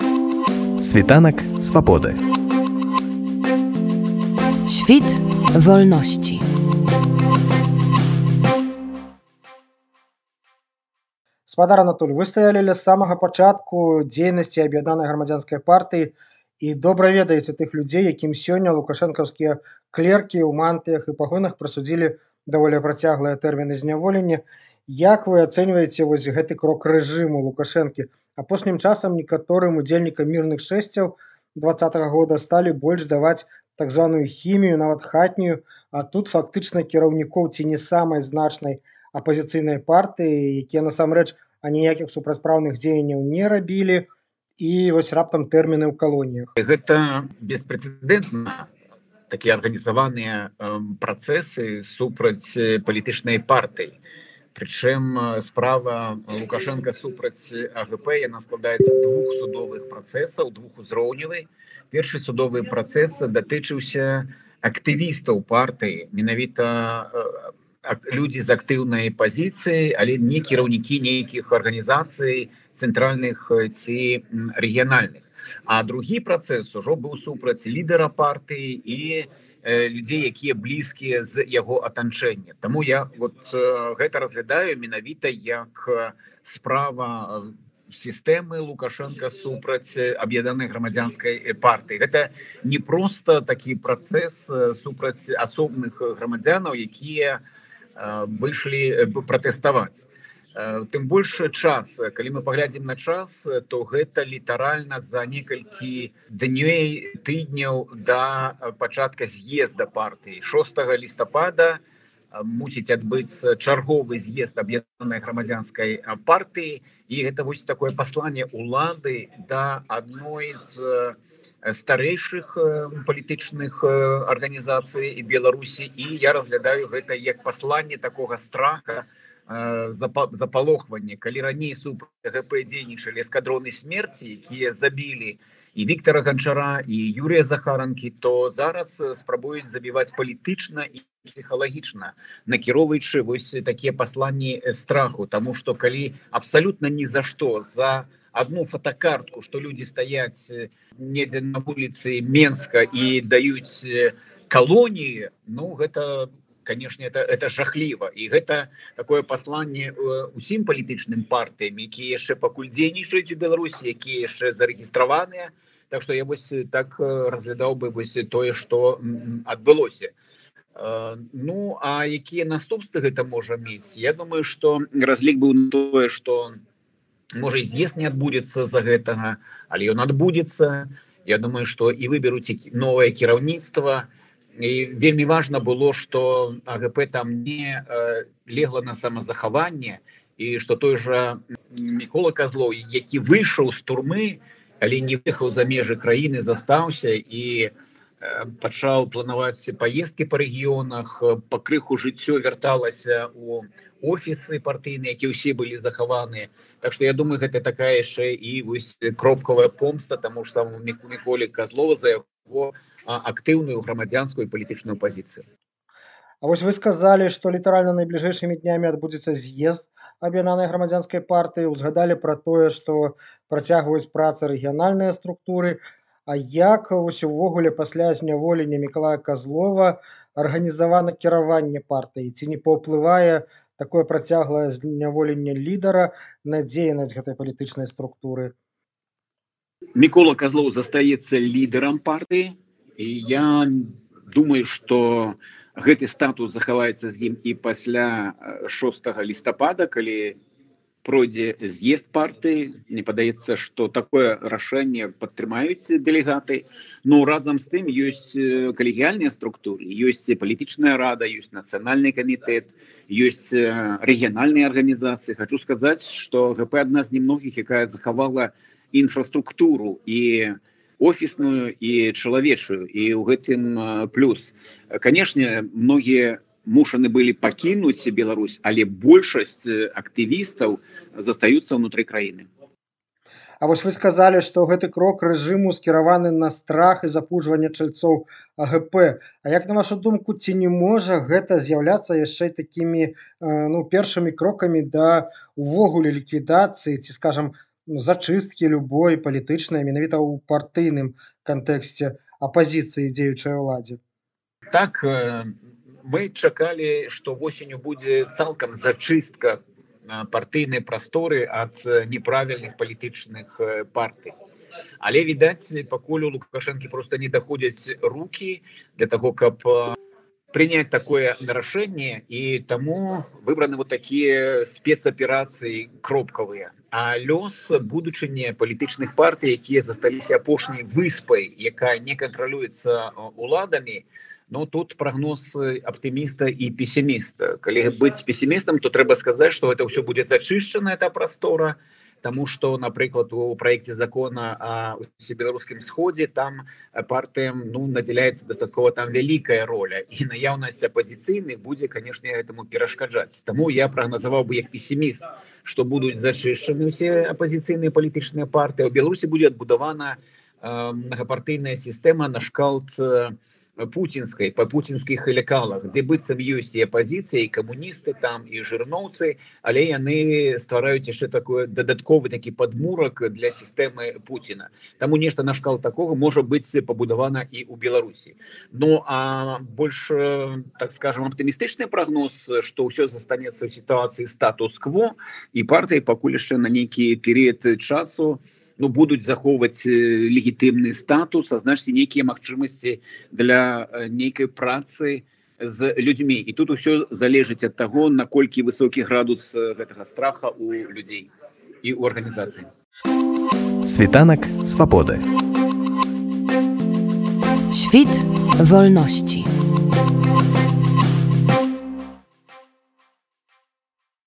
Світанак свабоды. Świt wolności. спадар Анатоль вы стаялі ля самага пачатку дзейнасці аб'яднанай грамадзянскай партыі і добра ведаеце тых людзей якім сёння лукашэнкаўскія клеркі ў мантыях і пагонах прасудзілі даволі працяглыя тэрміны зняволення як вы ацэньваеце вось гэты крок рэжыму лукашэнкі? Апошнім часам некаторым удзельнікам мірных шэсцяў двадцатого года сталі больш даваць так званую хімію нават хатнюю а тут фактычна кіраўнікоў ці не самай значнай апозіцыйнай партыі якія насамрэч аніякіх супрацьпраўных дзеянняў не рабілі. І вось раптам тэрміны ў калоніях. Гэта беспрэцэдэнтна такія арганізаваныя працэсы супраць палітычнай партыі прычым справа лукашенко супраць агп яна складаецца двух судовых працэсаў двухузроўневай першы судовы працэс датычыўся актывістаў партыі. Менавіта людзі з актыўнай пазіцыі але не кіраўнікі нейкіх арганізацый цэнтральных ці рэгіянальных. А другі працэс ужо быў супраць лідара партыі і людзей якія блізкія з яго атанчэння. Таму я вот гэта разглядаю менавіта як справа сістэмы лукашенко супраць аб'яданай грамадзянскай партыі. Гэта не просто такі працэс супраць асобных грамадзянаў якія выйшлі э, пратэставаць тым больше час калі мы паглядзім на час то гэта літаральна за некалькі днёй тыдняў да пачатка з'езда партыі. 6 лістапада мусіць адбыцца чарговы з'езд аб'яднанай грамадзянскай партыі. І гэта вось такое пасланне улады да адной з старэйшых палітычных арганізацый і беларусі. І я разглядаю гэта як пасланне такога страха запалохвання калі раней суп гп дзейнічалі эскадроны смерці якія забілі і Віктора ганчара і Юрія захаранкі то зараз спрабуюць забіваць палітычна і псіхалагічна накіроўваючы вось такія пасланні страху. Тому что калі абсалютна ні за што за одну фотокартку что люди стаяць недзе на вуліцы менска і даюць калоніі ну гэта конечно это это жахліва і гэта такое посланне усім палітычным партыям якія яшчэ пакуль дзейнічаюць у беларусі якія яшчэ зарэгістраваныя так что я вось так разглядаў бы вось тое что адбылося ну а якія наступствы гэта можа мець я думаю что разлік быў на тое он можа з'езд не адбудзецца за гэтага але ён адбудзецца Я думаю что і выберуць новое кіраўніцтва і вельмі важно было что агп там не легла на самазахаванне і что той же мікола козлов які выйшаў з турмы але не выехаў за межы краіны застаўся і пачаў планаваць паездкі па рэгіёнах. Па крыху жыццё вярталася у офісы партыйныя які ўсе былі захаваныя. Так што я думаю гэта такая яшчэ і вось кропкавая помста таму ж самому міку міколі козлова за яго актыўную грамадзянскую палітычную пазіцыю. А вось вы сказалі што літаральна найбліжэйшымі днямі адбудзецца з'езд аб'янанай грамадзянскай партыі. Узгадалі пра тое што працягваюць працы рэгіянальныя структуры. А як вось увогуле пасля зняволення Миколая Казлова арганізавана кіраванне партыі ці не паўплывае такое працяглае зняволенне лідара на дзейнасць гэтай палітычнай структуры? Мікола Казлоў застаецца лідарам партыі і я думаю что гэты статус захаваецца з ім і пасля 6 лістапада калі пройдзе з'езд партыі не падаецца что такое рашэнне падтрымаюць дэлегаты но разам з тым ёсць калегіяльныя структуры ёсць палітычная рада ёсць нацыянальны камітэт ёсць рэгіянальныя арганізацыі хочу сказаць что гп адна з немногіх якая захавала інфраструктуру і офісную і чалавечую і ў гэтым плюс. Канешне многія у мушаны былі пакінуць Беларусь але большасць актывістаў застаюцца ўнутры краіны А вось вы сказалі што гэты крок рэжыму скіраваны на страх і запужванне чальцоў АГП А як на вашу думку ці не можа гэта з'яўляцца яшчэ такімі ну першымі крокамі да увогуле ліквідацыі ці скажам ну, зачысткі любой палітычнай менавіта ў партыйным кантэксце апазіцыі дзеючай уладзе? Так э, мы чакалі што восенню будзе цалкам зачыстка э, партыйнай прасторы ад неправільных палітычных партый. Але відаць пакуль у лукашэнкі просто не даходзяць руки для того каб принять такое рашэнне і таму выбраны вот такія спецаперацыі кропкавыя. А лёс будучыні палітычных партый якія засталіся апошняй выспай якая не кантралюецца уладамі Ну тут прогноз аптыміста і пессіміста калі быць пессімістам то трэба сказаць что это все будет зачышчана эта прастора тому что напрыклад у проекте закона о беларускім сходе там партыям ну надзяляется дастаткова там вялікая роля. І наяўнасць апозіцыйных будзе конечно этому перашкаджаць тому я прогнозаваў бы як пессіміст что будуць зачышчаны усе апозіцыйныя палітычныя партыі у беларусі будзе адбудавана э, многапартыйная сістэма на шкалт на путинской по путинских лекалах где быццам ёсць і апозіцыя і камуністы там і жырноўцы але яны ствараюць яшчэ такое дадатковы такі падмурак для сістэмы Пуціна. Таму нешта на шкал такого можа быць пабудавана і у Беларусі. Ну а больш так скажем аптымістычны прогноз что ўсё застанецца ў сітуацыі статус-кво і партыі пакуль яшчэ на нейкі перыяд часу у ну будуць захоўваць легітымны статус а значит нейкія магчымасці для нейкай працы з людзьмі. І тут усё залежыць ад таго наколькі высокі градус гэтага страха у людзей і у арганізацыі. Світанак свабоды. Świt wolności.